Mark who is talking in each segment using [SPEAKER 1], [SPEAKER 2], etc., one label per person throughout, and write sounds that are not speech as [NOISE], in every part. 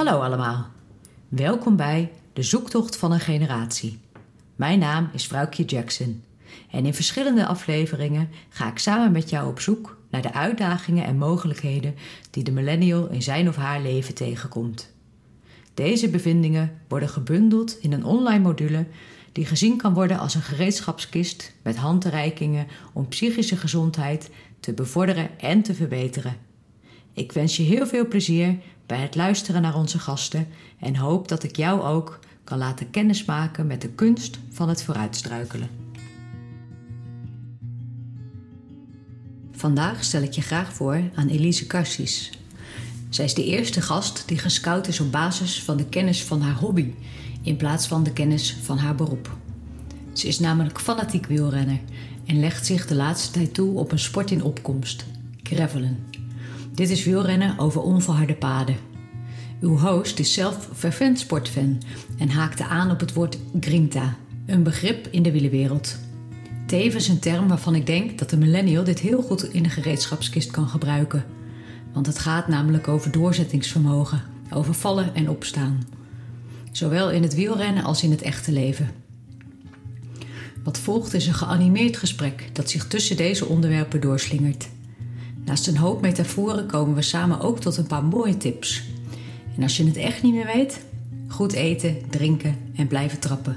[SPEAKER 1] Hallo allemaal. Welkom bij De Zoektocht van een Generatie. Mijn naam is Vrouwkje Jackson. En in verschillende afleveringen ga ik samen met jou op zoek naar de uitdagingen en mogelijkheden die de millennial in zijn of haar leven tegenkomt. Deze bevindingen worden gebundeld in een online module die gezien kan worden als een gereedschapskist met handreikingen om psychische gezondheid te bevorderen en te verbeteren. Ik wens je heel veel plezier bij het luisteren naar onze gasten en hoop dat ik jou ook kan laten kennismaken met de kunst van het vooruitstruikelen. Vandaag stel ik je graag voor aan Elise Cassis. Zij is de eerste gast die gescout is op basis van de kennis van haar hobby in plaats van de kennis van haar beroep. Ze is namelijk fanatiek wielrenner en legt zich de laatste tijd toe op een sport in opkomst, gravelen. Dit is wielrennen over onverharde paden. Uw host is zelf fervent sportfan en haakte aan op het woord grinta, een begrip in de wielenwereld. Tevens een term waarvan ik denk dat de millennial dit heel goed in de gereedschapskist kan gebruiken. Want het gaat namelijk over doorzettingsvermogen, over vallen en opstaan. Zowel in het wielrennen als in het echte leven. Wat volgt is een geanimeerd gesprek dat zich tussen deze onderwerpen doorslingert. Naast een hoop metaforen komen we samen ook tot een paar mooie tips. En als je het echt niet meer weet, goed eten, drinken en blijven trappen.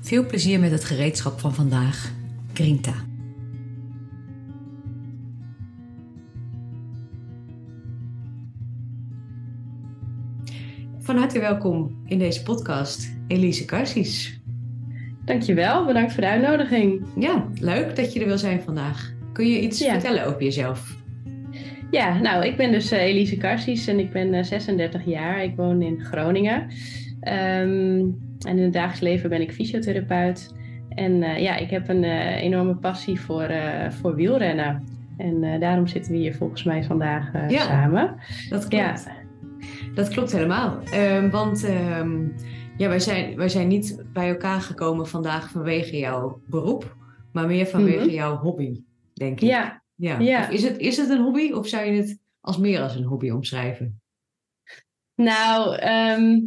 [SPEAKER 1] Veel plezier met het gereedschap van vandaag. Grinta. Van harte welkom in deze podcast, Elise Karsies.
[SPEAKER 2] Dankjewel, bedankt voor de uitnodiging.
[SPEAKER 1] Ja, leuk dat je er wil zijn vandaag. Kun je iets
[SPEAKER 2] Ja.
[SPEAKER 1] vertellen over jezelf?
[SPEAKER 2] Ja, nou, ik ben dus eh, Elise Karsies en ik ben eh, 36 jaar. Ik woon in Groningen. Ehm, en in het dagelijks leven ben ik fysiotherapeut. En eh, ja, ik heb een eh, enorme passie voor, eh, voor wielrennen. En eh, daarom zitten we hier volgens mij vandaag eh,
[SPEAKER 1] Ja.
[SPEAKER 2] samen.
[SPEAKER 1] Dat klopt.
[SPEAKER 2] Ja.
[SPEAKER 1] Dat klopt helemaal. Ehm, want ehm, ja, wij, zijn, wij zijn niet bij elkaar gekomen vandaag vanwege jouw beroep, maar meer vanwege
[SPEAKER 2] Mhm.
[SPEAKER 1] jouw hobby, denk ik.
[SPEAKER 2] Ja,
[SPEAKER 1] Ja. Is, het, is het een hobby of zou je het als meer als een hobby omschrijven?
[SPEAKER 2] nou, ehm,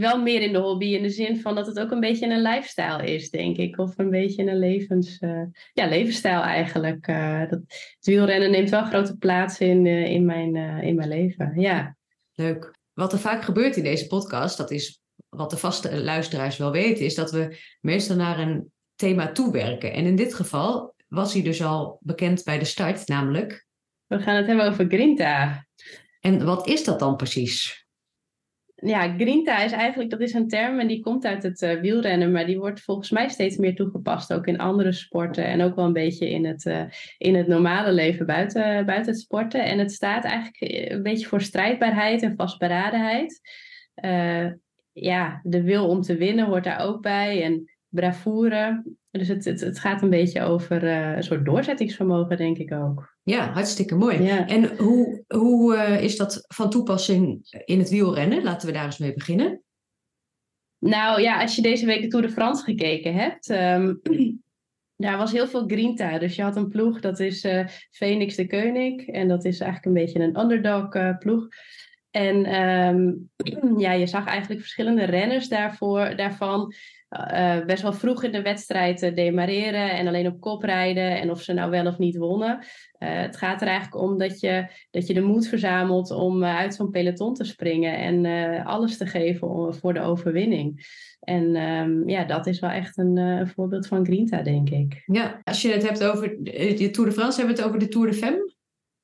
[SPEAKER 2] wel meer in de hobby in de zin van dat het ook een beetje een lifestyle is, denk ik. Of een beetje een levens, eh, ja, levensstijl eigenlijk. Eh, dat, het wielrennen neemt wel grote plaats in, eh, in, mijn, in mijn leven. Ja,
[SPEAKER 1] Leuk. Wat er vaak gebeurt in deze podcast, dat is wat de vaste luisteraars wel weten, is dat we meestal naar een thema toewerken. En in dit geval was hij dus al bekend bij de start, namelijk.
[SPEAKER 2] we gaan het hebben over Grinta.
[SPEAKER 1] En wat is dat dan precies?
[SPEAKER 2] Ja, Grinta is eigenlijk, dat is een term en die komt uit het eh, wielrennen, maar die wordt volgens mij steeds meer toegepast, ook in andere sporten en ook wel een beetje in het, eh, in het normale leven buiten, buiten het sporten. En het staat eigenlijk eh, een beetje voor strijdbaarheid en vastberadenheid. Ja, de wil om te winnen hoort daar ook bij en bravoure. Dus het, het, het gaat een beetje over eh, een soort doorzettingsvermogen, denk ik ook.
[SPEAKER 1] Ja, hartstikke mooi.
[SPEAKER 2] Ja.
[SPEAKER 1] En hoe, hoe eh, is dat van toepassing in het wielrennen? Laten we daar eens mee beginnen.
[SPEAKER 2] Nou ja, als je deze week de Tour de France gekeken hebt, ehm, [CLEARS THROAT] daar was heel veel grinta. Dus je had een ploeg, dat is eh Phoenix de Koning. En dat is eigenlijk een beetje een underdog ploeg. En ehm, [CLEARS THROAT] ja, je zag eigenlijk verschillende renners daarvoor, daarvan eh, best wel vroeg in de wedstrijd eh, demareren en alleen op kop rijden. En of ze nou wel of niet wonnen. Eh, het gaat er eigenlijk om dat je, dat je de moed verzamelt om uit zo'n peloton te springen en alles te geven om- voor de overwinning. En ehm, ja, dat is wel echt een, een voorbeeld van Grinta, denk ik.
[SPEAKER 1] Ja, als je het hebt over de Tour de France, hebben we het over de Tour de Femme.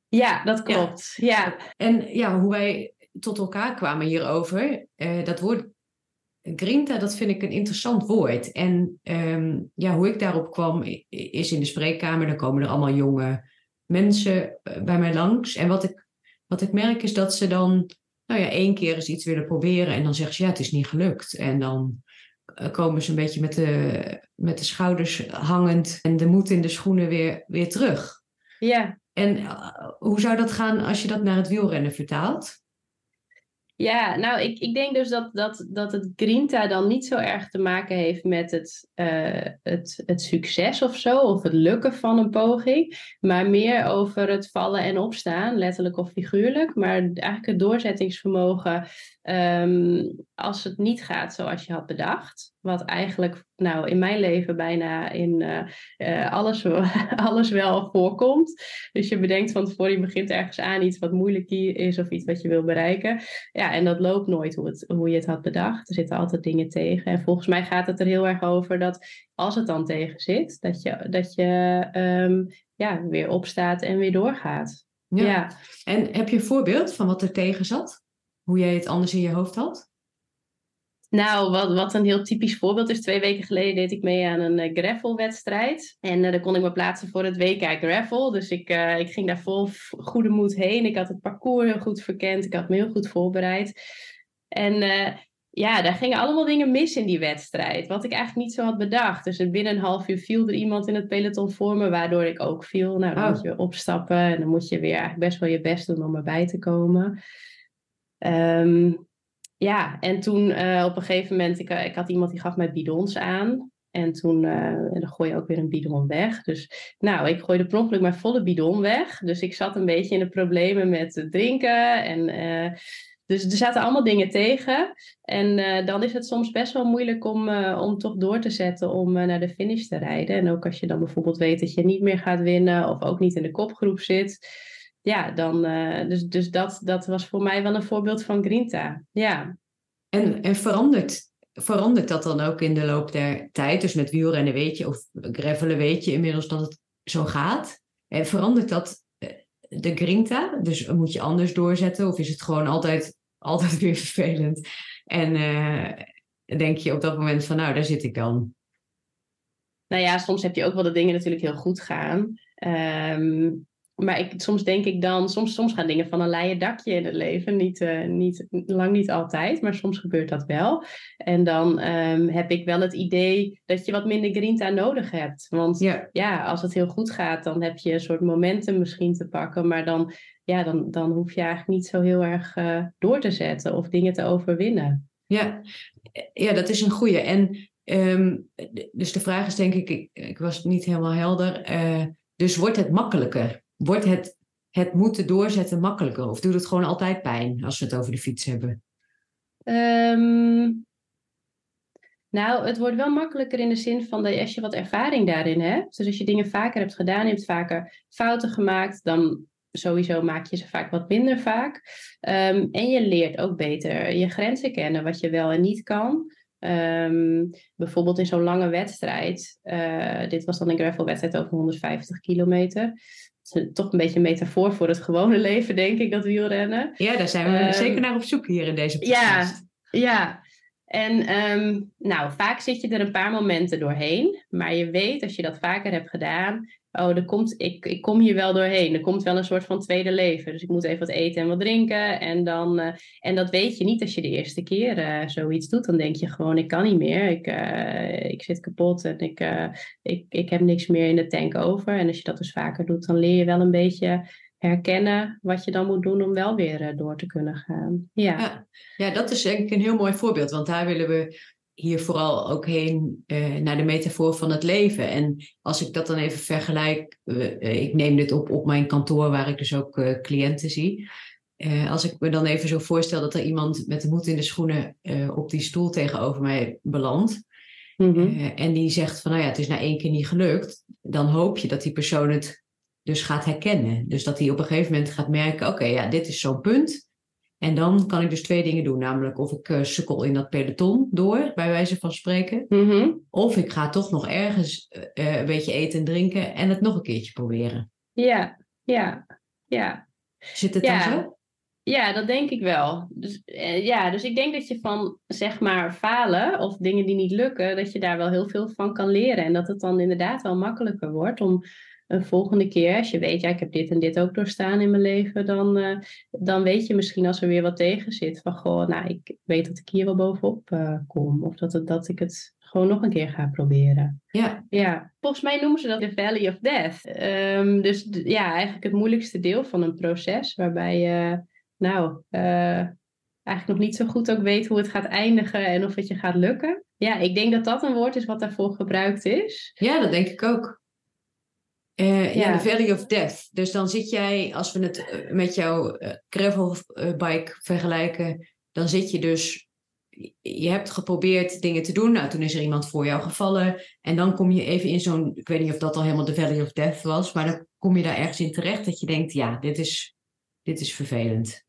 [SPEAKER 2] Ja, dat klopt. Ja,
[SPEAKER 1] En ja, hoe wij tot elkaar kwamen hierover, dat woord grinta, dat vind ik een interessant woord. En ehm, ja, hoe ik daarop kwam, is in de spreekkamer, dan komen er allemaal jonge mensen eh, bij mij langs. En wat ik, wat ik merk is dat ze dan, nou ja, één keer eens iets willen proberen en dan zeggen ze, ja, het is niet gelukt. En dan eh, komen ze een beetje met de, met de schouders hangend en de moed in de schoenen weer, weer terug.
[SPEAKER 2] ja.
[SPEAKER 1] En eh, hoe zou dat gaan als je dat naar het wielrennen vertaalt?
[SPEAKER 2] Ja, nou, ik, ik denk dus dat, dat, dat het Grinta dan niet zo erg te maken heeft met het, uh, het, het succes of zo, of het lukken van een poging, maar meer over het vallen en opstaan, letterlijk of figuurlijk. Maar eigenlijk het doorzettingsvermogen um, als het niet gaat zoals je had bedacht. Wat eigenlijk nou, in mijn leven bijna in uh, uh, alles, [LAUGHS] alles wel voorkomt. Dus je bedenkt van tevoren, je begint ergens aan iets wat moeilijk is of iets wat je wil bereiken. Ja, en dat loopt nooit hoe, het, hoe je het had bedacht. Er zitten altijd dingen tegen. En volgens mij gaat het er heel erg over dat als het dan tegen zit, dat je, dat je um, ja, weer opstaat en weer doorgaat. Ja. ja.
[SPEAKER 1] En heb je een voorbeeld van wat er tegen zat? Hoe jij het anders in je hoofd had?
[SPEAKER 2] Nou, wat, wat een heel typisch voorbeeld is. Twee weken geleden deed ik mee aan een uh, gravelwedstrijd. En uh, daar kon ik me plaatsen voor het WK Gravel. Dus ik, uh, ik ging daar vol goede moed heen. Ik had het parcours heel goed verkend. Ik had me heel goed voorbereid. En ja, daar gingen allemaal dingen mis in die wedstrijd. Wat ik eigenlijk niet zo had bedacht. Dus binnen een half uur viel er iemand in het peloton voor me, waardoor ik ook viel. Nou, dan oh. moet je opstappen en dan moet je weer eigenlijk best wel je best doen om erbij te komen. Um, ja, en toen uh, op een gegeven moment, ik, ik had iemand die gaf mij bidons aan. En toen uh, dan gooi je ook weer een bidon weg. Dus nou, ik gooide per ongeluk mijn volle bidon weg. Dus ik zat een beetje in de problemen met drinken. En, dus er zaten allemaal dingen tegen. En dan is het soms best wel moeilijk om, om toch door te zetten om naar de finish te rijden. En ook als je dan bijvoorbeeld weet dat je niet meer gaat winnen of ook niet in de kopgroep zit ja, dan, uh, dus, dus dat, dat was voor mij wel een voorbeeld van Grinta. Ja.
[SPEAKER 1] En, en verandert, verandert dat dan ook in de loop der tijd? Dus met wielrennen weet je, of gravelen weet je inmiddels dat het zo gaat. En verandert dat eh, de Grinta? Dus moet je anders doorzetten? Of is het gewoon altijd, [LAUGHS] altijd weer vervelend? En uh, denk je op dat moment van, nou, daar zit ik dan.
[SPEAKER 2] Nou ja, soms heb je ook wel de dingen natuurlijk heel goed gaan. Um, maar ik, soms denk ik dan, soms, soms gaan dingen van een leien dakje in het leven. Niet, uh, niet, lang niet altijd, maar soms gebeurt dat wel. En dan um, heb ik wel het idee dat je wat minder grinta nodig hebt. Want ja. ja, als het heel goed gaat, dan heb je een soort momentum misschien te pakken. Maar dan, ja, dan, dan hoef je eigenlijk niet zo heel erg uh, door te zetten of dingen te overwinnen.
[SPEAKER 1] Ja, ja dat is een goede. En um, dus de vraag is denk ik, ik, ik was niet helemaal helder. Uh, dus wordt het makkelijker? Wordt het, het moeten doorzetten makkelijker? Of doet het gewoon altijd pijn als we het over de fiets hebben?
[SPEAKER 2] Um, nou, het wordt wel makkelijker in de zin van dat als je wat ervaring daarin hebt. Dus als je dingen vaker hebt gedaan, je hebt vaker fouten gemaakt, dan sowieso maak je ze vaak wat minder vaak. Um, en je leert ook beter je grenzen kennen, wat je wel en niet kan. Um, bijvoorbeeld in zo'n lange wedstrijd. Uh, dit was dan een gravelwedstrijd over 150 kilometer toch een beetje een metafoor voor het gewone [LAUGHS] leven, denk ik, dat wielrennen.
[SPEAKER 1] Ja, daar zijn we um, zeker naar op zoek hier in deze
[SPEAKER 2] podcast. Ja, ja. En um, nou, vaak zit je er een paar momenten doorheen, maar je weet als je dat vaker hebt gedaan, oh, er komt, ik, ik kom hier wel doorheen. Er komt wel een soort van tweede leven. Dus ik moet even wat eten en wat drinken. En, dan, uh, en dat weet je niet als je de eerste keer uh, zoiets doet. Dan denk je gewoon, ik kan niet meer. Ik, uh, ik zit kapot en ik, ik, ik heb niks meer in de tank over. En als je dat dus vaker doet, dan leer je wel een beetje herkennen wat je dan moet doen om wel weer door te kunnen gaan. Ja.
[SPEAKER 1] ja. Ja, dat is denk ik een heel mooi voorbeeld. Want daar willen we hier vooral ook heen uh, naar de metafoor van het leven. En als ik dat dan even vergelijk, uh, ik neem dit op op mijn kantoor waar ik dus ook uh, cliënten zie. als ik me dan even zo voorstel dat er iemand met de moed in de schoenen op die stoel tegenover mij belandt. Mm-hmm. en die zegt van nou ja, het is na één keer niet gelukt. Dan hoop je dat die persoon het dus gaat herkennen. Dus dat hij op een gegeven moment gaat merken, oké, okay, ja, dit is zo'n punt. En dan kan ik dus twee dingen doen. Namelijk of ik uh, sukkel in dat peloton door, bij wijze van spreken. Mm-hmm. Of ik ga toch nog ergens uh, een beetje eten en drinken en het nog een keertje proberen.
[SPEAKER 2] Ja, ja, ja.
[SPEAKER 1] Zit het ja. dan zo?
[SPEAKER 2] Ja, dat denk ik wel. Dus, uh, ja, dus ik denk dat je van, zeg maar, falen of dingen die niet lukken, dat je daar wel heel veel van kan leren. En dat het dan inderdaad wel makkelijker wordt om een volgende keer, als je weet, ja, ik heb dit en dit ook doorstaan in mijn leven, dan, uh, dan weet je misschien als er weer wat tegen zit, van goh, nou, ik weet dat ik hier wel bovenop uh, kom. Of dat, het, dat ik het gewoon nog een keer ga proberen.
[SPEAKER 1] Ja.
[SPEAKER 2] ja. Volgens mij noemen ze dat de Valley of Death. Um, dus ja, eigenlijk het moeilijkste deel van een proces, waarbij je, nou, uh, eigenlijk nog niet zo goed ook weet hoe het gaat eindigen en of het je gaat lukken. Ja, ik denk dat dat een woord is wat daarvoor gebruikt is.
[SPEAKER 1] Ja, dat denk ik ook. Uh, ja. de Valley of Death. Dus dan zit jij, als we het eh, met jouw uh, gravelbike vergelijken, dan zit je dus, je hebt geprobeerd dingen te doen. Nou, toen is er iemand voor jou gevallen. En dan kom je even in zo'n, ik weet niet of dat al helemaal de Valley of Death was, maar dan kom je daar ergens in terecht dat je denkt, ja, dit is, dit is vervelend.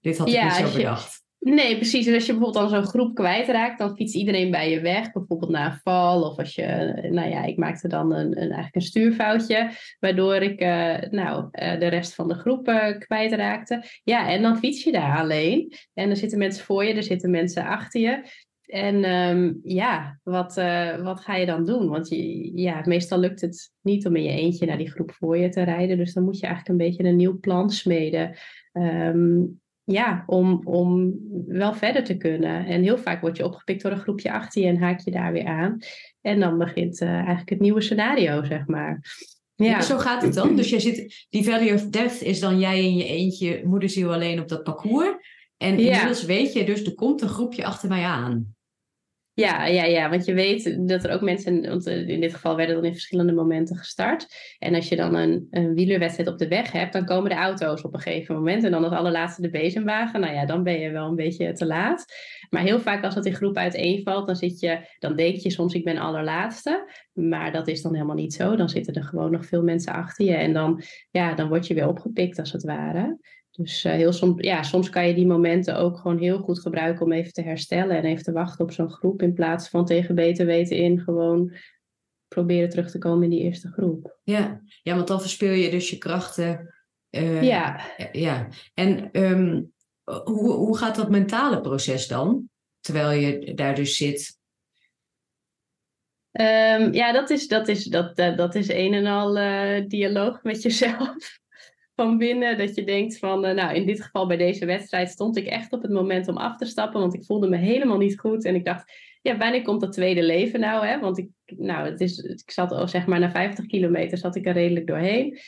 [SPEAKER 1] Dit had ik niet zo bedacht.
[SPEAKER 2] Nee, precies. Dus als je bijvoorbeeld dan zo'n groep kwijtraakt, dan fietst iedereen bij je weg. Bijvoorbeeld na een val. Of als je, nou ja, ik maakte dan een, een eigenlijk een stuurfoutje. Waardoor ik uh, nou, uh, de rest van de groep uh, kwijtraakte. Ja, en dan fiets je daar alleen. En er zitten mensen voor je, er zitten mensen achter je. En um, ja, wat, wat ga je dan doen? Want je, ja, meestal lukt het niet om in je eentje naar die groep voor je te rijden. Dus dan moet je eigenlijk een beetje een nieuw plan smeden. Um, ja, om, om wel verder te kunnen. En heel vaak word je opgepikt door een groepje achter je en haak je daar weer aan. En dan begint uh, eigenlijk het nieuwe scenario, zeg maar.
[SPEAKER 1] Ja. Zo gaat het dan. Dus jij zit, die Valley of Death is dan jij in je eentje, moederziel alleen op dat parcours. En inmiddels weet je dus, er komt een groepje achter mij aan.
[SPEAKER 2] Ja, ja, ja, want je weet dat er ook mensen, want eh, in dit geval werden dan in verschillende momenten gestart. En als je dan een, een wielerwedstrijd op de weg hebt, dan komen de auto's op een gegeven moment. En dan als allerlaatste de bezemwagen. Nou ja, dan ben je wel een beetje te laat. Maar heel vaak als dat in groep uiteenvalt, dan zit je, dan denk je soms ik ben allerlaatste. Maar dat is dan helemaal niet zo. Dan zitten er gewoon nog veel mensen achter je. En dan, ja, dan word je weer opgepikt als het ware. Dus uh, heel soms, ja, soms kan je die momenten ook gewoon heel goed gebruiken om even te herstellen en even te wachten op zo'n groep. In plaats van tegen beter weten in gewoon proberen terug te komen in die eerste groep.
[SPEAKER 1] Ja, ja want dan verspil je dus je krachten. Uh, ja. ja. En um, hoe, hoe gaat dat mentale proces dan? Terwijl je daar dus zit.
[SPEAKER 2] Um, ja, dat is, dat, is, dat, uh, dat is een en al uh, dialoog met jezelf van binnen. Dat je denkt van, uh, nou in dit geval bij deze wedstrijd stond ik echt op het moment om af te stappen. Want ik voelde me helemaal niet goed. En ik dacht, ja, wanneer komt dat tweede leven nou? Hè? Want ik, nou, het is, ik zat al zeg maar na 50 kilometer zat ik er redelijk doorheen.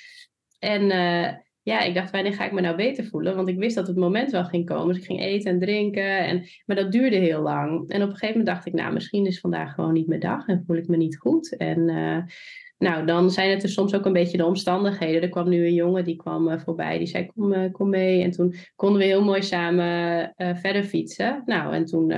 [SPEAKER 2] En uh, ja, ik dacht, wanneer ga ik me nou beter voelen? Want ik wist dat het moment wel ging komen. Dus ik ging eten en drinken. En, maar dat duurde heel lang. En op een gegeven moment dacht ik, nou, misschien is vandaag gewoon niet mijn dag. En voel ik me niet goed. En uh, nou, dan zijn het dus soms ook een beetje de omstandigheden. Er kwam nu een jongen die kwam uh, voorbij, die zei kom, uh, kom mee. En toen konden we heel mooi samen uh, verder fietsen. Nou, en toen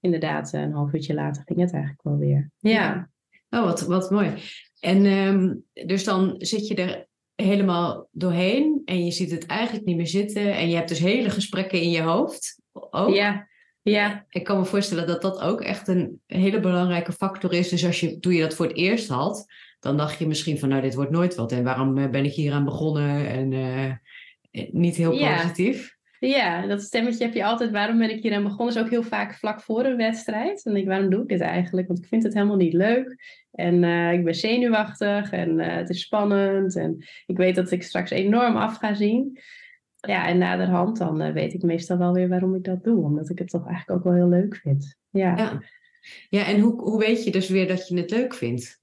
[SPEAKER 2] inderdaad een half uurtje later ging het eigenlijk wel weer. Ja.
[SPEAKER 1] Oh, wat, wat mooi. En um, dus dan zit je er helemaal doorheen en je ziet het eigenlijk niet meer zitten. En je hebt dus hele gesprekken in je hoofd. Ook.
[SPEAKER 2] Ja. Ja.
[SPEAKER 1] Ik kan me voorstellen dat dat ook echt een hele belangrijke factor is. Dus als je, toen je dat voor het eerst had, dan dacht je misschien van nou, dit wordt nooit wat. En waarom eh, ben ik hier aan begonnen? En uh, niet heel positief.
[SPEAKER 2] Ja, dat stemmetje heb je altijd. Waarom ben ik hier aan begonnen? Is ook heel vaak vlak voor een wedstrijd. En ik, waarom doe ik dit eigenlijk? Want ik vind het helemaal niet leuk. En uh, ik ben zenuwachtig en uh, het is spannend. En ik weet dat ik straks enorm af ga zien. Ja, en naderhand dan uh, weet ik meestal wel weer waarom ik dat doe. Omdat ik het toch eigenlijk ook wel heel leuk vind. Ja,
[SPEAKER 1] ja. ja en hoe, hoe weet je dus weer dat je het leuk vindt?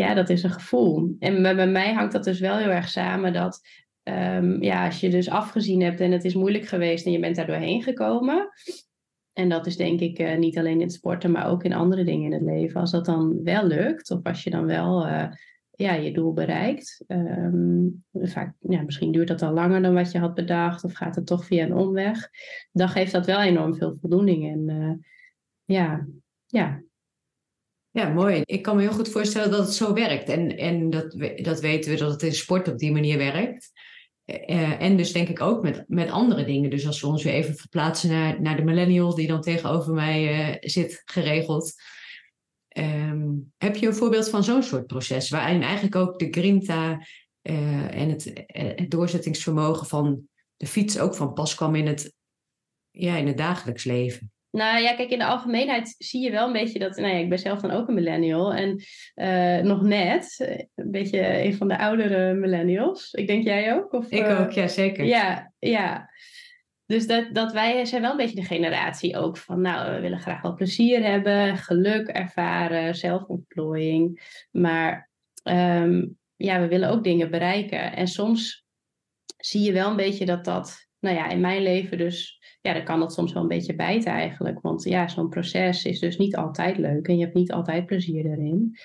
[SPEAKER 2] Ja, dat is een gevoel. En bij, mij hangt dat dus wel heel erg samen dat um, ja, als je dus afgezien hebt en het is moeilijk geweest en je bent daar doorheen gekomen. En dat is denk ik uh, niet alleen in sporten, maar ook in andere dingen in het leven. Als dat dan wel lukt, of als je dan wel uh, ja, je doel bereikt. Um, vaak, ja, misschien duurt dat dan langer dan wat je had bedacht, of gaat het toch via een omweg. Dan geeft dat wel enorm veel voldoening. En uh, ja, ja,
[SPEAKER 1] ja, mooi. Ik kan me heel goed voorstellen dat het zo werkt. En, en dat, dat weten we dat het in sport op die manier werkt. Uh, en dus denk ik ook met, met andere dingen. Dus als we ons weer even verplaatsen naar, naar de millennial die dan tegenover mij uh, zit geregeld. Um, heb je een voorbeeld van zo'n soort proces? Waarin eigenlijk ook de grinta en het, het, doorzettingsvermogen van de fiets ook van pas kwam in het, ja, in het dagelijks leven?
[SPEAKER 2] Nou ja, kijk, in de algemeenheid zie je wel een beetje dat. Nou ja, ik ben zelf dan ook een millennial. En uh, nog net, een beetje een van de oudere millennials. Ik denk jij ook? Of,
[SPEAKER 1] ik uh, ook, ja, zeker.
[SPEAKER 2] Ja, ja. Dus dat, dat wij zijn wel een beetje de generatie ook van. Nou, we willen graag wel plezier hebben, geluk ervaren, zelfontplooiing. Maar um, ja, we willen ook dingen bereiken. En soms zie je wel een beetje dat dat, nou ja, in mijn leven dus ja, dan kan dat soms wel een beetje bijten eigenlijk. Want ja, zo'n proces is dus niet altijd leuk en je hebt niet altijd plezier erin.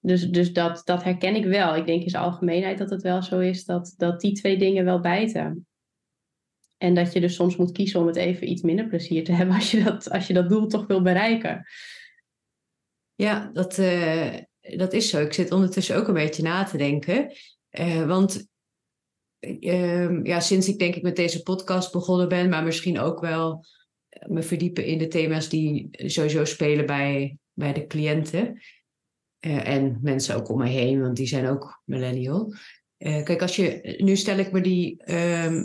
[SPEAKER 2] Dus, dus dat, dat herken ik wel. Ik denk in zijn algemeenheid dat het wel zo is dat, dat die twee dingen wel bijten. En dat je dus soms moet kiezen om het even iets minder plezier te [LAUGHS] hebben als je dat, als je dat doel toch wil bereiken.
[SPEAKER 1] Ja, dat, uh, dat is zo. Ik zit ondertussen ook een beetje na te denken. Uh, want uh, ja, sinds ik denk ik met deze podcast begonnen ben, maar misschien ook wel me verdiepen in de thema's die sowieso spelen bij, bij de cliënten. en mensen ook om me heen, want die zijn ook millennial. kijk, als je, nu stel ik me die ehm,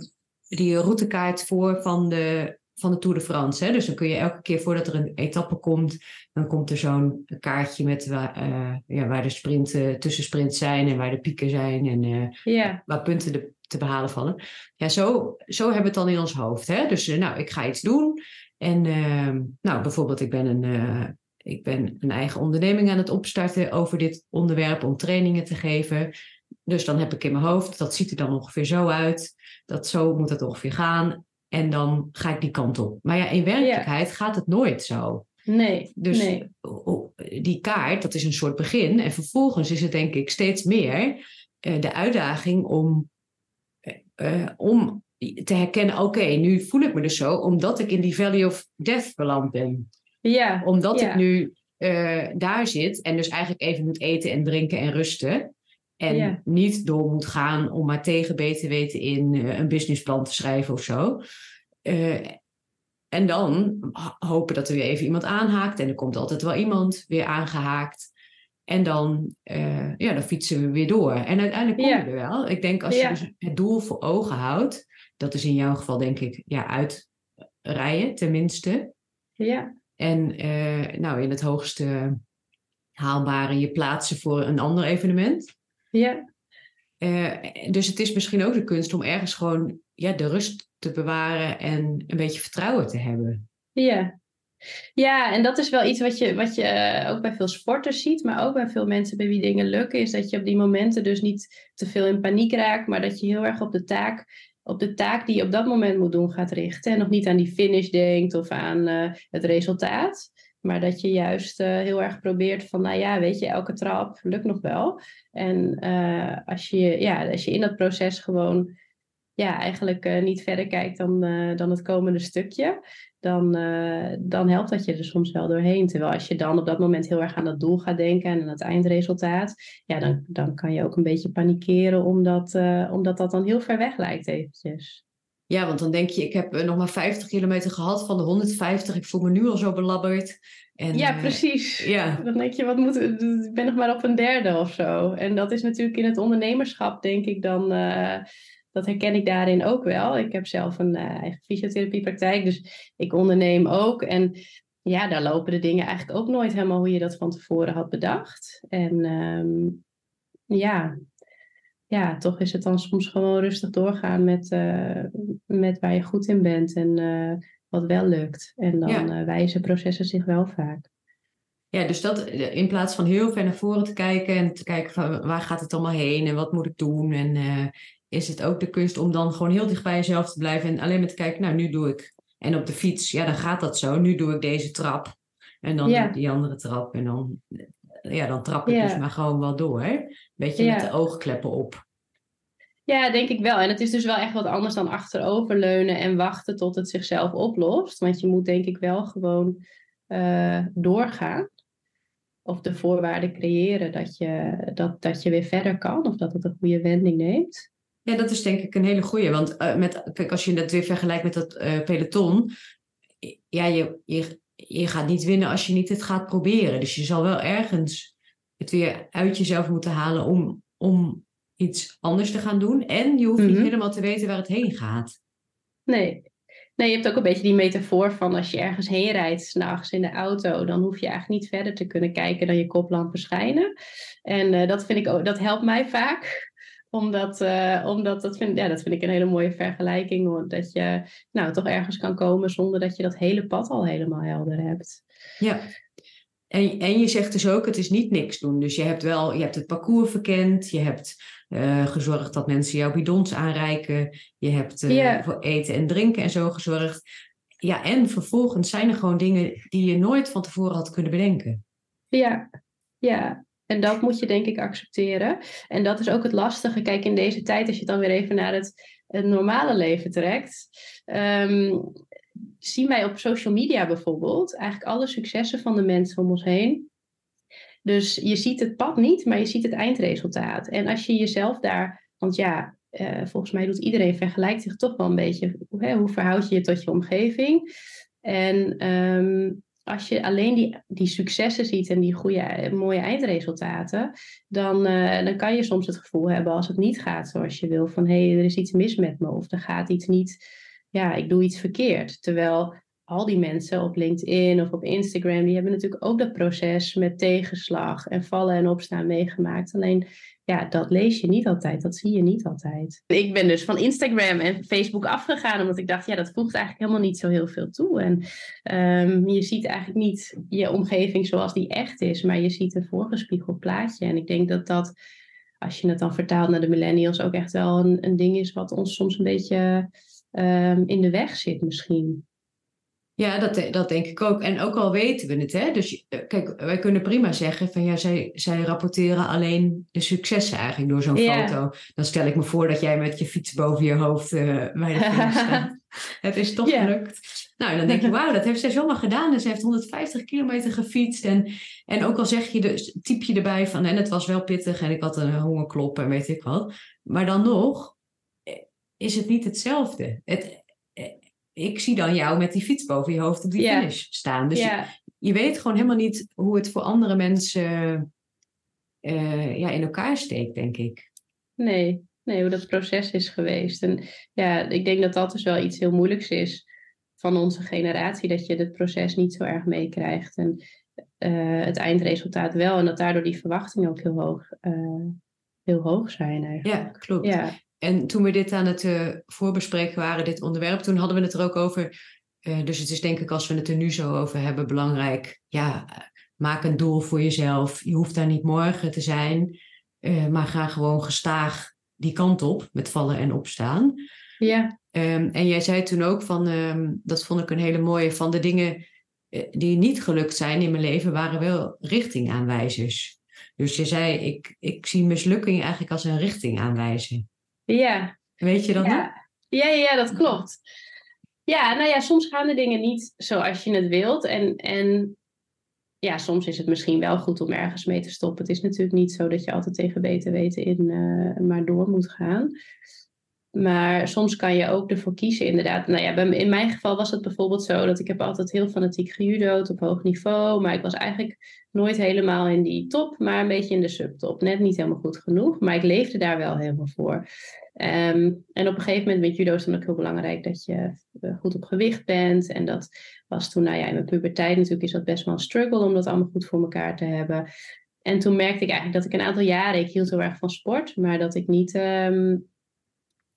[SPEAKER 1] die routekaart voor van de, van de Tour de France. Hè? Dus dan kun je elke keer voordat er een etappe komt, dan komt er zo'n kaartje met waar, uh, ja, waar de sprinten, tussensprints zijn en waar de pieken zijn en uh, waar punten de, te behalen vallen. Ja, zo, zo hebben we het dan in ons hoofd. Hè? Dus uh, nou, ik ga iets doen. En ehm, nou, bijvoorbeeld, ik ben een. ik ben een eigen onderneming aan het opstarten over dit onderwerp om trainingen te geven. Dus dan heb ik in mijn hoofd, dat ziet er dan ongeveer zo uit. Dat zo moet het ongeveer gaan. En dan ga ik die kant op. Maar ja, in werkelijkheid gaat het nooit zo.
[SPEAKER 2] Nee.
[SPEAKER 1] Dus
[SPEAKER 2] nee.
[SPEAKER 1] die kaart, dat is een soort begin. En vervolgens is het denk ik steeds meer uh, de uitdaging om, uh, om te herkennen: oké, okay, nu voel ik me dus zo, omdat ik in die Valley of Death beland ben.
[SPEAKER 2] Ja.
[SPEAKER 1] Omdat
[SPEAKER 2] ja.
[SPEAKER 1] ik nu uh, daar zit en dus eigenlijk even moet eten en drinken en rusten. En
[SPEAKER 2] Ja.
[SPEAKER 1] niet door moet gaan om maar tegen beter weten in eh, een businessplan te schrijven of zo. Eh, en dan hopen dat er weer even iemand aanhaakt. En er komt altijd wel iemand weer aangehaakt. En dan, eh, ja, dan fietsen we weer door. En uiteindelijk kom je
[SPEAKER 2] Ja.
[SPEAKER 1] er wel. Ik denk als
[SPEAKER 2] Ja.
[SPEAKER 1] je dus het doel voor ogen houdt. Dat is in jouw geval denk ik ja, uitrijden tenminste.
[SPEAKER 2] Ja.
[SPEAKER 1] En eh, nou, in het hoogste haalbare je plaatsen voor een ander evenement.
[SPEAKER 2] Ja.
[SPEAKER 1] Eh, dus het is misschien ook de kunst om ergens gewoon ja, de rust te bewaren en een beetje vertrouwen te hebben.
[SPEAKER 2] Ja. Ja, en dat is wel iets wat je, wat je eh, ook bij veel sporters ziet, maar ook bij veel mensen bij wie dingen lukken, is dat je op die momenten dus niet te veel in paniek raakt, maar dat je heel erg op de taak, op de taak die je op dat moment moet doen gaat richten. En nog niet aan die finish denkt of aan eh, het resultaat. Maar dat je juist eh, heel erg probeert van, nou ja, weet je, elke trap lukt nog wel. En als, je, ja, als je in dat proces gewoon ja, eigenlijk eh, niet verder kijkt dan, eh, dan het komende stukje, dan, eh, dan helpt dat je er soms wel doorheen. Terwijl als je dan op dat moment heel erg aan dat doel gaat denken en aan het eindresultaat, ja, dan, dan kan je ook een beetje panikeren omdat, omdat dat dan heel ver weg lijkt eventjes.
[SPEAKER 1] Ja, want dan denk je, ik heb nog maar 50 kilometer gehad van de 150. Ik voel me nu al zo belabberd. En,
[SPEAKER 2] ja, precies.
[SPEAKER 1] ja.
[SPEAKER 2] Dan denk je, wat moet, ik ben nog maar op een derde of zo. En dat is natuurlijk in het ondernemerschap, denk ik dan, dat herken ik daarin ook wel. Ik heb zelf een eh, eigen fysiotherapiepraktijk, dus ik onderneem ook. En ja, daar lopen de dingen eigenlijk ook nooit helemaal hoe je dat van tevoren had bedacht. En ehm, ja, ja, toch is het dan soms gewoon rustig doorgaan met, eh, met waar je goed in bent en eh, wat wel lukt. En dan
[SPEAKER 1] Ja.
[SPEAKER 2] wijzen processen zich wel vaak.
[SPEAKER 1] ja, dus dat in plaats van heel ver naar voren te kijken en te kijken van waar gaat het allemaal heen en wat moet ik doen. En is het ook de kunst om dan gewoon heel dicht bij jezelf te blijven en alleen maar te kijken, nou nu doe ik. En op de fiets, ja dan gaat dat zo. Nu doe ik deze trap en dan
[SPEAKER 2] Ja.
[SPEAKER 1] die andere trap en dan, ja, dan trap ik
[SPEAKER 2] Ja.
[SPEAKER 1] dus maar gewoon wel door. Beetje
[SPEAKER 2] Ja.
[SPEAKER 1] met de oogkleppen op.
[SPEAKER 2] Ja, denk ik wel. En het is dus wel echt wat anders dan achteroverleunen en wachten tot het zichzelf oplost. Want je moet denk ik wel gewoon eh, doorgaan. Of de voorwaarden creëren dat je, dat, dat je weer verder kan. Of dat het een goede wending neemt.
[SPEAKER 1] Ja, dat is denk ik een hele goeie. Want eh, met, kijk, als je dat weer vergelijkt met dat eh, peloton. Ja, je, je, je gaat niet winnen als je niet het gaat proberen. Dus je zal wel ergens het weer uit jezelf moeten halen om, om iets anders te gaan doen. En je hoeft niet
[SPEAKER 2] Mhm.
[SPEAKER 1] helemaal te weten waar het heen gaat.
[SPEAKER 2] Nee. Nee, je hebt ook een beetje die metafoor van als je ergens heen rijdt, s'nachts in de auto, dan hoef je eigenlijk niet verder te kunnen kijken dan je koplampen schijnen. En eh, dat vind ik ook, dat helpt mij vaak. Omdat, eh, omdat dat, vind, ja, dat vind ik een hele mooie vergelijking. Dat je nou, toch ergens kan komen zonder dat je dat hele pad al helemaal helder hebt.
[SPEAKER 1] Ja. En, en je zegt dus ook, het is niet niks doen. Dus je hebt wel, je hebt het parcours verkend. Je hebt eh, gezorgd dat mensen jouw bidons aanreiken. Je hebt eh, voor eten en drinken en zo gezorgd. ja, en vervolgens zijn er gewoon dingen die je nooit van tevoren had kunnen bedenken.
[SPEAKER 2] Ja, ja. En dat moet je denk ik accepteren. En dat is ook het lastige. Kijk, in deze tijd, als je dan weer even naar het, normale leven trekt. Um, zien wij op social media bijvoorbeeld eigenlijk alle successen van de mensen om ons heen. Dus je ziet het pad niet, maar je ziet het eindresultaat. En als je jezelf daar, want ja, uh, volgens mij doet iedereen vergelijkt zich toch wel een beetje. Hè, hoe verhoud je je tot je omgeving? En um, als je alleen die, die successen ziet en die goede, mooie eindresultaten, dan, uh, dan kan je soms het gevoel hebben als het niet gaat zoals je wil, van hé, hey, er is iets mis met me of er gaat iets niet, ja, ik doe iets verkeerd. Terwijl al die mensen op LinkedIn of op Instagram, die hebben natuurlijk ook dat proces met tegenslag en vallen en opstaan meegemaakt. Alleen ja, dat lees je niet altijd, dat zie je niet altijd. Ik ben dus van Instagram en Facebook afgegaan, omdat ik dacht, ja, dat voegt eigenlijk helemaal niet zo heel veel toe. En um, je ziet eigenlijk niet je omgeving zoals die echt is, maar je ziet een voorgespiegeld plaatje. En ik denk dat dat, als je het dan vertaalt naar de millennials, ook echt wel een, een ding is wat ons soms een beetje um, in de weg zit misschien.
[SPEAKER 1] Ja, dat, dat denk ik ook. En ook al weten we het, hè. Dus eh, kijk, wij kunnen prima zeggen van ja, zij, zij rapporteren alleen de successen eigenlijk door zo'n foto. Dan stel ik me voor dat jij met je fiets boven je hoofd uh, bij de finish [LAUGHS] staat. het is toch gelukt. Nou, dan denk je, wauw, dat heeft zij zomaar gedaan. En ze heeft 150 kilometer gefietst. En, en ook al zeg je, dus, typ je erbij van, en het was wel pittig en ik had een hongerklop en weet ik wat. Maar dan nog eh, is het niet hetzelfde. Het, ik zie dan jou met die fiets boven je hoofd op die finish staan. Dus je, je, weet gewoon helemaal niet hoe het voor andere mensen uh, ja, in elkaar steekt, denk ik.
[SPEAKER 2] Nee, nee, hoe dat proces is geweest. En ja, ik denk dat dat dus wel iets heel moeilijks is van onze generatie, dat je het proces niet zo erg meekrijgt. En uh, het eindresultaat wel. En dat daardoor die verwachtingen ook heel hoog, uh, heel hoog zijn eigenlijk.
[SPEAKER 1] Ja, klopt. Ja. En toen we dit aan het uh, voorbespreken waren, dit onderwerp, toen hadden we het er ook over. Uh, dus het is denk ik, als we het er nu zo over hebben, belangrijk. Ja, maak een doel voor jezelf. Je hoeft daar niet morgen te zijn, uh, maar ga gewoon gestaag die kant op met vallen en opstaan.
[SPEAKER 2] Ja.
[SPEAKER 1] Um, en jij zei toen ook van, um, dat vond ik een hele mooie, van de dingen die niet gelukt zijn in mijn leven, waren wel richtingaanwijzers. Dus je zei, ik, ik zie mislukking eigenlijk als een richting aanwijzen.
[SPEAKER 2] Ja.
[SPEAKER 1] Weet je dat
[SPEAKER 2] ja. Ja, ja, dat klopt. Ja, nou ja, soms gaan de dingen niet zoals je het wilt. En, en ja, soms is het misschien wel goed om ergens mee te stoppen. Het is natuurlijk niet zo dat je altijd tegen beter weten in uh, maar door moet gaan. Maar soms kan je ook ervoor kiezen, inderdaad. Nou ja, in mijn geval was het bijvoorbeeld zo dat ik heb altijd heel fanatiek gejudo'd op hoog niveau. Maar ik was eigenlijk nooit helemaal in die top, maar een beetje in de subtop. Net niet helemaal goed genoeg, maar ik leefde daar wel helemaal voor. Um, en op een gegeven moment met judo is het ook heel belangrijk dat je eh, goed op gewicht bent. En dat was toen, nou ja, in mijn puberteit natuurlijk is dat best wel een struggle om dat allemaal goed voor elkaar te hebben. En toen merkte ik eigenlijk dat ik een aantal jaren, ik hield heel erg van sport, maar dat ik niet um,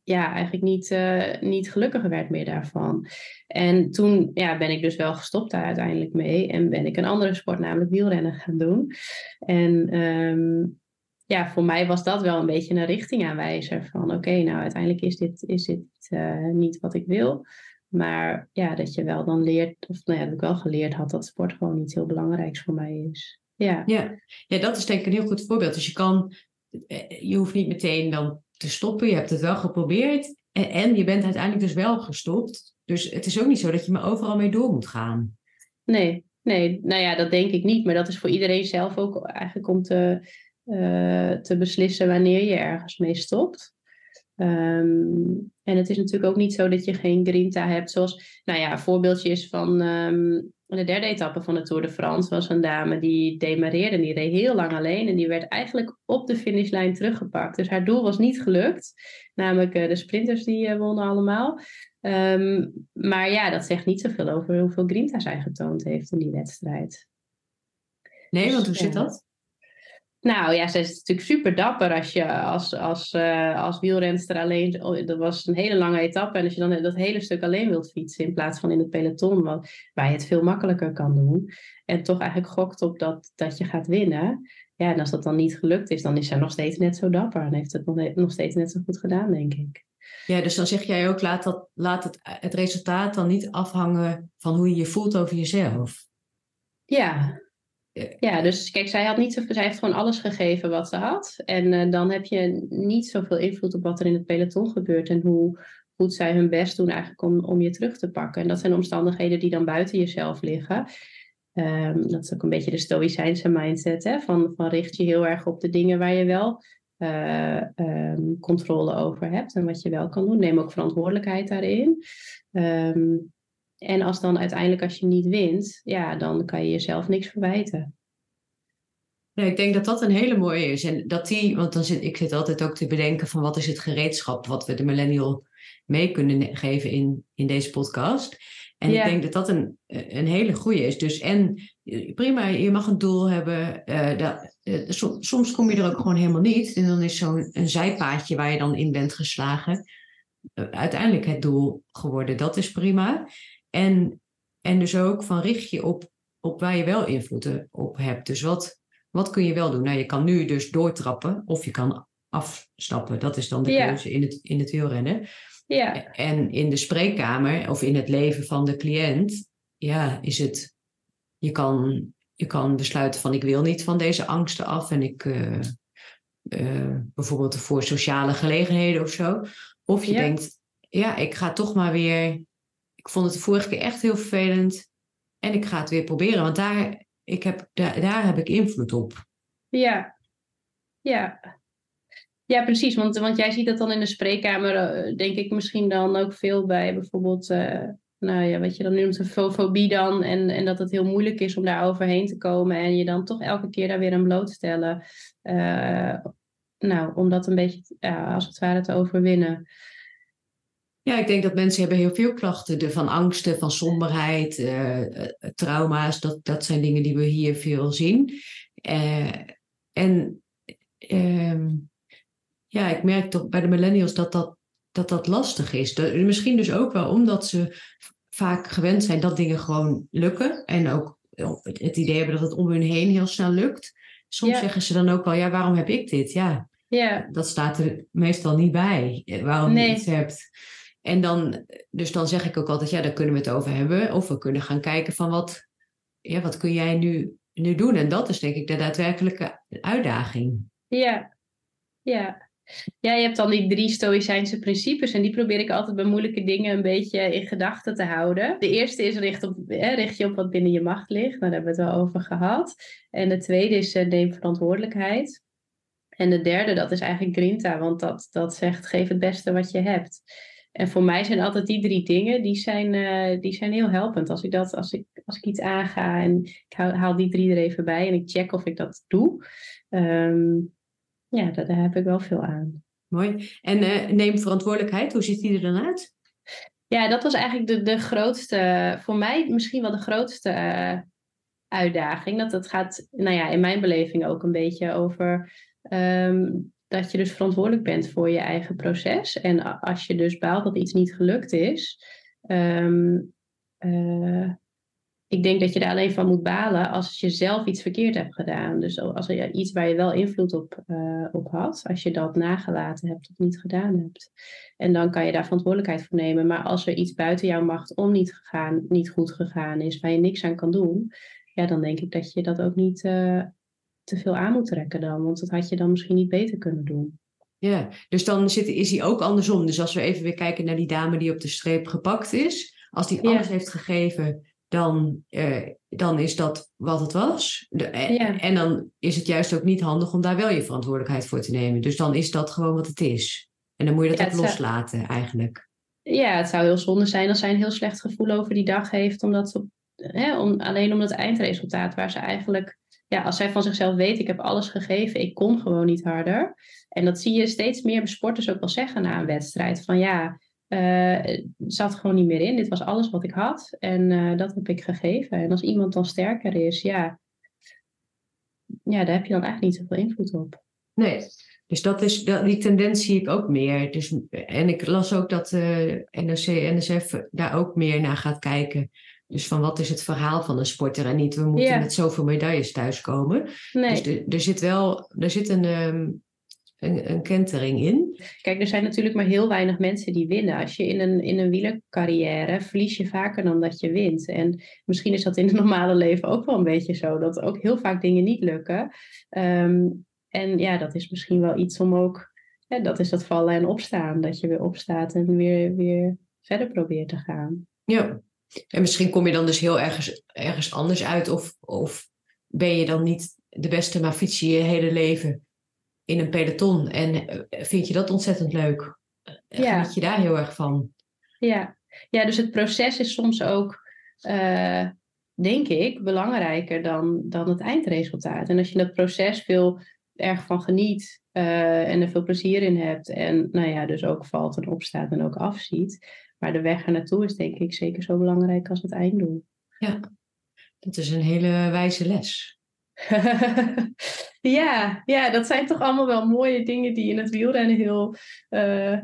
[SPEAKER 2] ja, eigenlijk niet, uh, niet gelukkiger werd meer daarvan. En toen ja, ben ik dus wel gestopt daar uiteindelijk mee. En ben ik een andere sport, namelijk wielrennen, gaan doen. En um, ja, voor mij was dat wel een beetje een richtingaanwijzer. Van oké, nou uiteindelijk is dit, is dit uh, niet wat ik wil. Maar ja, dat je wel dan leert, of nou ja, dat ik wel geleerd had dat sport gewoon niet heel belangrijk voor mij is. Ja.
[SPEAKER 1] Ja. ja, dat is denk ik een heel goed voorbeeld. Dus je kan, eh, je hoeft niet meteen dan te stoppen. Je hebt het wel geprobeerd. En, en je bent uiteindelijk dus wel gestopt. Dus het is ook niet zo dat je maar overal mee door moet gaan.
[SPEAKER 2] Nee, nee, nou ja, dat denk ik niet. Maar dat is voor iedereen zelf ook eigenlijk om te, uh, te beslissen wanneer je ergens mee stopt. Um, en het is natuurlijk ook niet zo dat je geen grinta hebt. Zoals, nou ja, een voorbeeldje is van um, de derde etappe van de Tour de France. was een dame die demareerde en die reed heel lang alleen. En die werd eigenlijk op de finishlijn teruggepakt. Dus haar doel was niet gelukt. Namelijk uh, de sprinters die uh, wonnen allemaal. Um, maar ja, dat zegt niet zoveel over hoeveel grinta zij getoond heeft in die wedstrijd.
[SPEAKER 1] Nee, dus, want hoe zit dat?
[SPEAKER 2] Nou ja, ze is natuurlijk super dapper als je als, als, uh, als wielrenster alleen. Oh, dat was een hele lange etappe. En als je dan dat hele stuk alleen wilt fietsen in plaats van in het peloton, wat, waar je het veel makkelijker kan doen. En toch eigenlijk gokt op dat, dat je gaat winnen. Ja, en als dat dan niet gelukt is, dan is zij nog steeds net zo dapper. En heeft het nog, nog steeds net zo goed gedaan, denk ik.
[SPEAKER 1] Ja, dus dan zeg jij ook, laat, dat, laat het, het resultaat dan niet afhangen van hoe je je voelt over jezelf.
[SPEAKER 2] Ja. Ja, dus kijk, zij, had niet zo, zij heeft gewoon alles gegeven wat ze had. En uh, dan heb je niet zoveel invloed op wat er in het peloton gebeurt en hoe goed zij hun best doen eigenlijk om, om je terug te pakken. En dat zijn omstandigheden die dan buiten jezelf liggen. Um, dat is ook een beetje de stoïcijnse mindset, hè? Van, van richt je heel erg op de dingen waar je wel uh, um, controle over hebt en wat je wel kan doen. Neem ook verantwoordelijkheid daarin. Um, en als dan uiteindelijk als je niet wint, ja, dan kan je jezelf niks verwijten.
[SPEAKER 1] Ja, ik denk dat dat een hele mooie is. En dat die, want dan zit, ik zit altijd ook te bedenken van wat is het gereedschap wat we de millennial mee kunnen geven in, in deze podcast. En ik denk dat dat een, een hele goede is. Dus en prima, je mag een doel hebben. Uh, dat, uh, soms kom je er ook gewoon helemaal niet. En dan is zo'n een zijpaadje waar je dan in bent geslagen. Uh, uiteindelijk het doel geworden. Dat is prima. En, en dus ook van richt je op, op waar je wel invloed op hebt. Dus wat, wat kun je wel doen? Nou, je kan nu dus doortrappen of je kan afstappen. Dat is dan de ja. keuze in het, in het wielrennen.
[SPEAKER 2] Ja.
[SPEAKER 1] En in de spreekkamer of in het leven van de cliënt, ja, is het, je kan, je kan besluiten van ik wil niet van deze angsten af en ik, uh, uh, bijvoorbeeld voor sociale gelegenheden of zo. Of je ja. denkt, ja, ik ga toch maar weer, ik vond het de vorige keer echt heel vervelend en ik ga het weer proberen, want daar, ik heb, daar, daar heb ik invloed op.
[SPEAKER 2] Ja, ja. Ja, precies. Want, want jij ziet dat dan in de spreekkamer, uh, denk ik misschien dan ook veel bij bijvoorbeeld, uh, nou ja, wat je dan noemt, een fobie dan. En, en dat het heel moeilijk is om daar overheen te komen en je dan toch elke keer daar weer aan blootstellen. Uh, nou, om dat een beetje, als het ware, te overwinnen.
[SPEAKER 1] Ja, ik denk dat mensen hebben heel veel klachten de, van angsten, van somberheid, trauma's. Dat, dat zijn dingen die we hier veel zien. en ehm, ja, ik merk toch bij de millennials dat dat, dat, dat lastig is. De, misschien dus ook wel omdat ze vaak gewend zijn dat dingen gewoon lukken. En ook het idee hebben dat het om hun heen heel snel lukt. Soms ja. zeggen ze dan ook wel, ja, waarom heb ik dit? Ja,
[SPEAKER 2] ja.
[SPEAKER 1] dat staat er meestal niet bij, waarom nee. je iets hebt. En dan, dus dan zeg ik ook altijd, ja, daar kunnen we het over hebben. Of we kunnen gaan kijken van wat, ja, wat kun jij nu, nu doen? En dat is denk ik de daadwerkelijke uitdaging.
[SPEAKER 2] Ja, ja. Ja, je hebt dan die drie stoïcijnse principes en die probeer ik altijd bij moeilijke dingen een beetje in gedachten te houden. De eerste is richt, op, richt je op wat binnen je macht ligt, daar hebben we het wel over gehad. En de tweede is uh, neem verantwoordelijkheid. En de derde, dat is eigenlijk grinta, want dat, dat zegt geef het beste wat je hebt. En voor mij zijn altijd die drie dingen, die zijn, uh, die zijn heel helpend. Als ik, dat, als, ik, als ik iets aanga en ik haal, haal die drie er even bij en ik check of ik dat doe... Um, ja, daar, daar, heb ik wel veel aan.
[SPEAKER 1] Mooi. En uh, neem verantwoordelijkheid, hoe ziet die er dan uit?
[SPEAKER 2] Ja, dat was eigenlijk de, de grootste, voor mij misschien wel de grootste uh, uitdaging. Dat het gaat, nou ja, in mijn beleving ook een beetje over um, dat je dus verantwoordelijk bent voor je eigen proces. En als je dus baalt dat iets niet gelukt is, um, uh, ik denk dat je daar alleen van moet balen als je zelf iets verkeerd hebt gedaan. Dus als er iets waar je wel invloed op, uh, op had, als je dat nagelaten hebt of niet gedaan hebt. En dan kan je daar verantwoordelijkheid voor nemen. Maar als er iets buiten jouw macht om niet, gegaan, niet goed gegaan is, waar je niks aan kan doen, ja, dan denk ik dat je dat ook niet uh, te veel aan moet trekken dan. Want dat had je dan misschien niet beter kunnen doen.
[SPEAKER 1] Ja, dus dan zit, is hij ook andersom. Dus als we even weer kijken naar die dame die op de streep gepakt is, als die alles ja. heeft gegeven dan, uh, dan is dat wat het was. De, en, ja. en, dan is het juist ook niet handig om daar wel je verantwoordelijkheid voor te nemen. Dus dan is dat gewoon wat het is. En dan moet je dat ja, ook loslaten zou... eigenlijk.
[SPEAKER 2] Ja, het zou heel zonde zijn als zij een heel slecht gevoel over die dag heeft. Omdat ze, hè, om, alleen om het eindresultaat waar ze eigenlijk... Ja, als zij van zichzelf weet, ik heb alles gegeven, ik kon gewoon niet harder. En dat zie je steeds meer sporters ook wel zeggen na een wedstrijd. Van ja, uh, zat gewoon niet meer in. Dit was alles wat ik had en uh, dat heb ik gegeven. En als iemand dan sterker is, ja, ja, daar heb je dan eigenlijk niet zoveel invloed op.
[SPEAKER 1] Nee, dus dat is, dat, die tendens zie ik ook meer. Dus, en ik las ook dat uh, NOC, NSF daar ook meer naar gaat kijken. Dus van wat is het verhaal van een sporter en niet we moeten met zoveel medailles thuiskomen.
[SPEAKER 2] Nee.
[SPEAKER 1] Dus er zit wel, er zit een, um, een, een kentering in.
[SPEAKER 2] Kijk, er zijn natuurlijk maar heel weinig mensen die winnen. Als je in een, in een wielercarrière verlies je vaker dan dat je wint. En misschien is dat in het normale leven ook wel een beetje zo. Dat ook heel vaak dingen niet lukken. Ehm, en ja, dat is misschien wel iets om ook... Hè, dat is dat vallen en opstaan. Dat je weer opstaat en weer, weer verder probeert te gaan.
[SPEAKER 1] Ja, en misschien kom je dan dus heel ergens, ergens anders uit. Of, of ben je dan niet de beste, maar fiets je je hele leven in een peloton. En eh, vind je dat ontzettend leuk? Ja. Geniet je daar heel erg van?
[SPEAKER 2] Ja, ja dus het proces is soms ook, uh, denk ik, belangrijker dan, dan het eindresultaat. En als je dat proces veel erg van geniet uh, en er veel plezier in hebt. En nou ja, dus ook valt en opstaat en ook afziet. Maar de weg er naartoe is denk ik zeker zo belangrijk als het einddoel.
[SPEAKER 1] Ja, dat is een hele wijze les. [LAUGHS]
[SPEAKER 2] ja, ja, dat zijn toch allemaal wel mooie dingen die in het wielrennen heel, uh,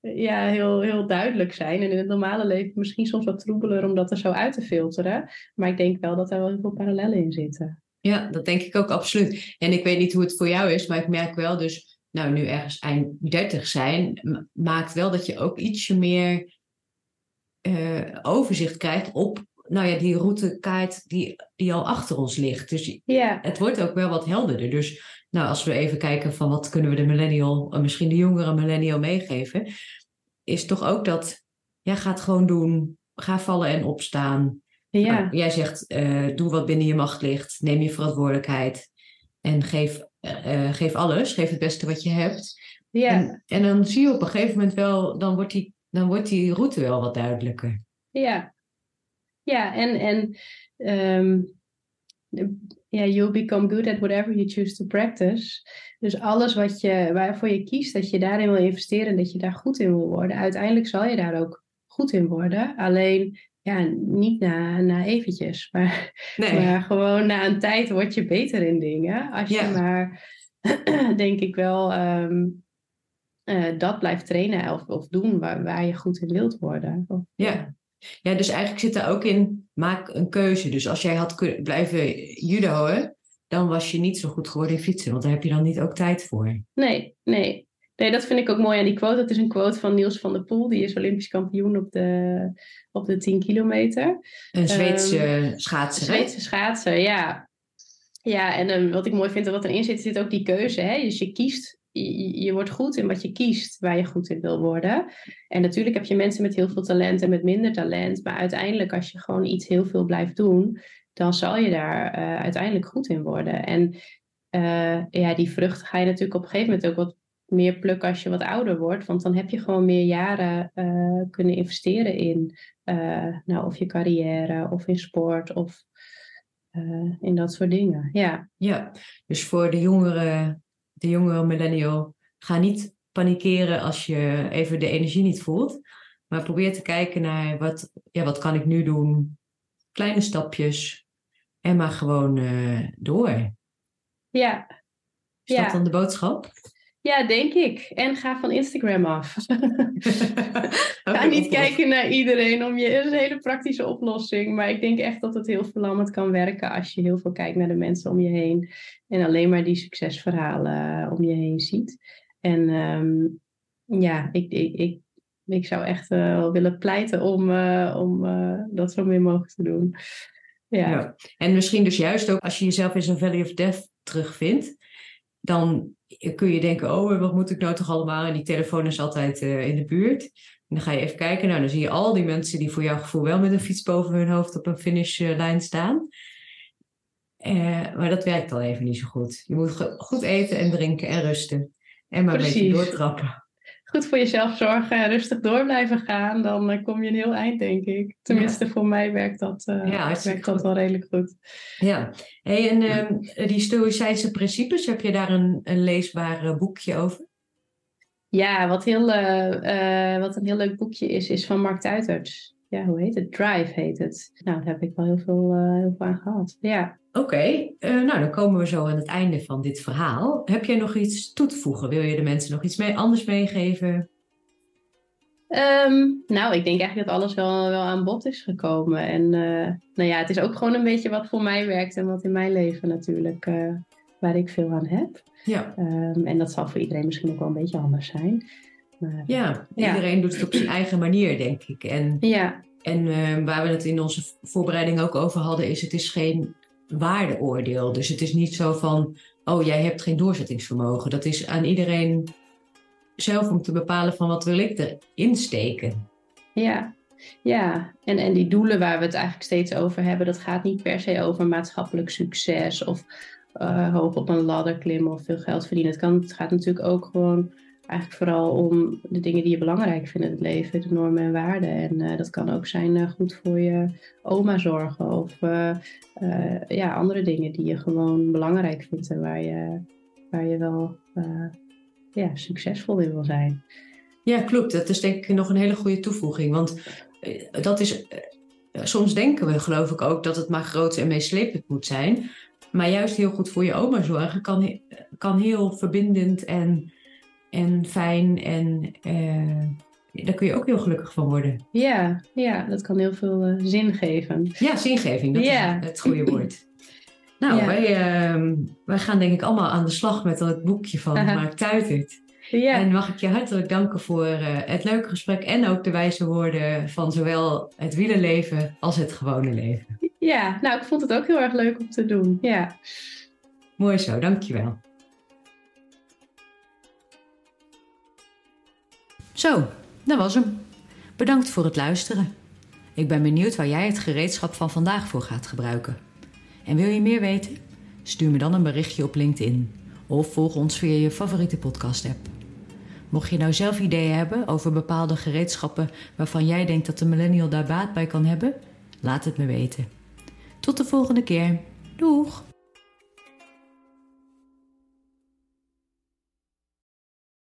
[SPEAKER 2] ja, heel, heel duidelijk zijn. En in het normale leven misschien soms wat troebeler om dat er zo uit te filteren. Maar ik denk wel dat er wel heel veel parallellen in zitten.
[SPEAKER 1] Ja, dat denk ik ook absoluut. En ik weet niet hoe het voor jou is, maar ik merk wel dus, nou nu ergens eind 30 zijn, maakt wel dat je ook ietsje meer uh, overzicht krijgt op nou ja, die routekaart die, die al achter ons ligt. Dus ja. het wordt ook wel wat helderder. Dus nou, als we even kijken van wat kunnen we de millennial, of misschien de jongere millennial meegeven, is toch ook dat, ja, ga het gewoon doen. Ga vallen en opstaan. Ja. Nou, jij zegt, uh, doe wat binnen je macht ligt. Neem je verantwoordelijkheid. En geef, uh, geef alles. Geef het beste wat je hebt. Ja. En, en dan zie je op een gegeven moment wel, dan wordt die, dan wordt die route wel wat duidelijker.
[SPEAKER 2] Ja, ja, en, en um, yeah, you'll become good at whatever you choose to practice. Dus alles wat je, waarvoor je kiest, dat je daarin wil investeren, dat je daar goed in wil worden. Uiteindelijk zal je daar ook goed in worden. Alleen ja, niet na, na eventjes, maar, maar gewoon na een tijd word je beter in dingen. Als je maar, [CLEARS THROAT] denk ik wel, um, uh, dat blijft trainen of, of doen waar, waar je goed in wilt worden. Of,
[SPEAKER 1] ja. Ja, dus eigenlijk zit er ook in, maak een keuze. Dus als jij had kunnen blijven judoën, dan was je niet zo goed geworden in fietsen, want daar heb je dan niet ook tijd voor.
[SPEAKER 2] Nee, nee. Nee, dat vind ik ook mooi aan die quote. Dat is een quote van Niels van der Poel, die is Olympisch kampioen op de, op de 10 kilometer.
[SPEAKER 1] Een Zweedse um, schaatser.
[SPEAKER 2] Zweedse schaatser, ja. Ja, en um, wat ik mooi vind, wat erin zit, zit ook die keuze. Hè? Dus je kiest je, wordt goed in wat je kiest, waar je goed in wil worden. En natuurlijk heb je mensen met heel veel talent en met minder talent. Maar uiteindelijk, als je gewoon iets heel veel blijft doen, dan zal je daar uh, uiteindelijk goed in worden. En uh, ja, die vruchten ga je natuurlijk op een gegeven moment ook wat meer plukken als je wat ouder wordt. Want dan heb je gewoon meer jaren uh, kunnen investeren in nou, of je carrière of in sport of in dat soort dingen. Ja.
[SPEAKER 1] ja, dus voor de jongeren de jongere millennial, ga niet panikeren als je even de energie niet voelt. Maar probeer te kijken naar wat, ja, wat kan ik nu doen? Kleine stapjes. En maar gewoon uh, door.
[SPEAKER 2] Ja.
[SPEAKER 1] Is ja. dat dan de boodschap?
[SPEAKER 2] Ja, denk ik. En ga van Instagram af. [LAUGHS] [LAUGHS] niet kijken naar iedereen om je. Het is een hele praktische oplossing. Maar ik denk echt dat het heel verlammend kan werken als je heel veel kijkt naar de mensen om je heen. En alleen maar die succesverhalen om je heen ziet. En um, ja, ik, ik, ik, ik zou echt uh, willen pleiten om, uh, om uh, dat zo meer mogelijk te doen. Ja. ja.
[SPEAKER 1] En misschien dus juist ook als je jezelf in zo'n Valley of Death terugvindt, dan kun je denken, oh, wat moet ik nou toch allemaal? En die telefoon is altijd uh, in de buurt. En dan ga je even kijken, nou dan zie je al die mensen die voor jouw gevoel wel met een fiets boven hun hoofd op een finishlijn staan. Uh, maar dat werkt al even niet zo goed. Je moet goed eten en drinken en rusten. En maar Precies. een beetje doortrappen
[SPEAKER 2] goed voor jezelf zorgen en rustig door blijven gaan, dan uh, kom je een heel eind, denk ik. Tenminste, voor mij werkt dat, uh, ja, werkt dat wel redelijk goed.
[SPEAKER 1] Ja, hey, en uh, die Stoïcijnse principes, heb je daar een, een leesbaar boekje over?
[SPEAKER 2] Ja, wat, heel, eh, wat een heel leuk boekje is, is van Mark Tuiterts. Ja, hoe heet het? Drive heet het. Nou, daar heb ik wel heel veel, heel veel aan gehad. Ja.
[SPEAKER 1] Oké, eh, nou dan komen we zo aan het einde van dit verhaal. Heb jij nog iets toe te voegen? Wil je de mensen nog iets mee, anders meegeven?
[SPEAKER 2] Um, nou, ik denk eigenlijk dat alles wel, wel aan bod is gekomen. En nou ja, het is ook gewoon een beetje wat voor mij werkt en wat in mijn leven natuurlijk, waar ik veel aan heb.
[SPEAKER 1] Ja.
[SPEAKER 2] Ehm, en dat zal voor iedereen misschien ook wel een beetje anders zijn. Maar,
[SPEAKER 1] Ja,
[SPEAKER 2] Ja.
[SPEAKER 1] iedereen doet het op zijn eigen manier, denk ik. En,
[SPEAKER 2] ja,
[SPEAKER 1] en eh, waar we het in onze voorbereiding ook over hadden, is het is geen waardeoordeel. Dus het is niet zo van, oh jij hebt geen doorzettingsvermogen. Dat is aan iedereen zelf om te bepalen van wat wil ik erin steken.
[SPEAKER 2] ja. Ja, en, en die doelen waar we het eigenlijk steeds over hebben, dat gaat niet per se over maatschappelijk succes of hoog op een ladder klimmen of veel geld verdienen. Het, kan, het gaat natuurlijk ook gewoon eigenlijk vooral om de dingen die je belangrijk vindt in het leven, de normen en waarden. En eh, dat kan ook zijn eh, goed voor je oma zorgen of ja, andere dingen die je gewoon belangrijk vindt en waar je, waar je wel ja, succesvol in wil zijn.
[SPEAKER 1] Ja, klopt. Dat is denk ik nog een hele goede toevoeging. Want dat is. soms denken we, geloof ik ook, dat het maar groot en meeslepend moet zijn. Maar juist heel goed voor je oma zorgen kan, kan heel verbindend en, en fijn. En eh, daar kun je ook heel gelukkig van worden.
[SPEAKER 2] Ja, ja, dat kan heel veel eh, zin geven.
[SPEAKER 1] Ja, zingeving, dat
[SPEAKER 2] Ja.
[SPEAKER 1] is het goede woord. [LAUGHS] Nou,
[SPEAKER 2] Ja.
[SPEAKER 1] wij, ehm, wij gaan denk ik allemaal aan de slag met het boekje van
[SPEAKER 2] Aha.
[SPEAKER 1] Mark Tuitert.
[SPEAKER 2] Ja,
[SPEAKER 1] En mag ik je hartelijk danken voor eh, het leuke gesprek en ook de wijze woorden van zowel het wielerleven als het gewone leven.
[SPEAKER 2] Ja, nou, ik vond het ook heel erg leuk om te doen. Ja.
[SPEAKER 1] Mooi zo, dankjewel.
[SPEAKER 3] Zo, dat was hem. Bedankt voor het luisteren. Ik ben benieuwd waar jij het gereedschap van vandaag voor gaat gebruiken. En wil je meer weten? Stuur me dan een berichtje op LinkedIn of volg ons via je favoriete podcast-app. Mocht je nou zelf ideeën hebben over bepaalde gereedschappen waarvan jij denkt dat de millennial daar baat bij kan hebben, laat het me weten. Tot de volgende keer. Doeg!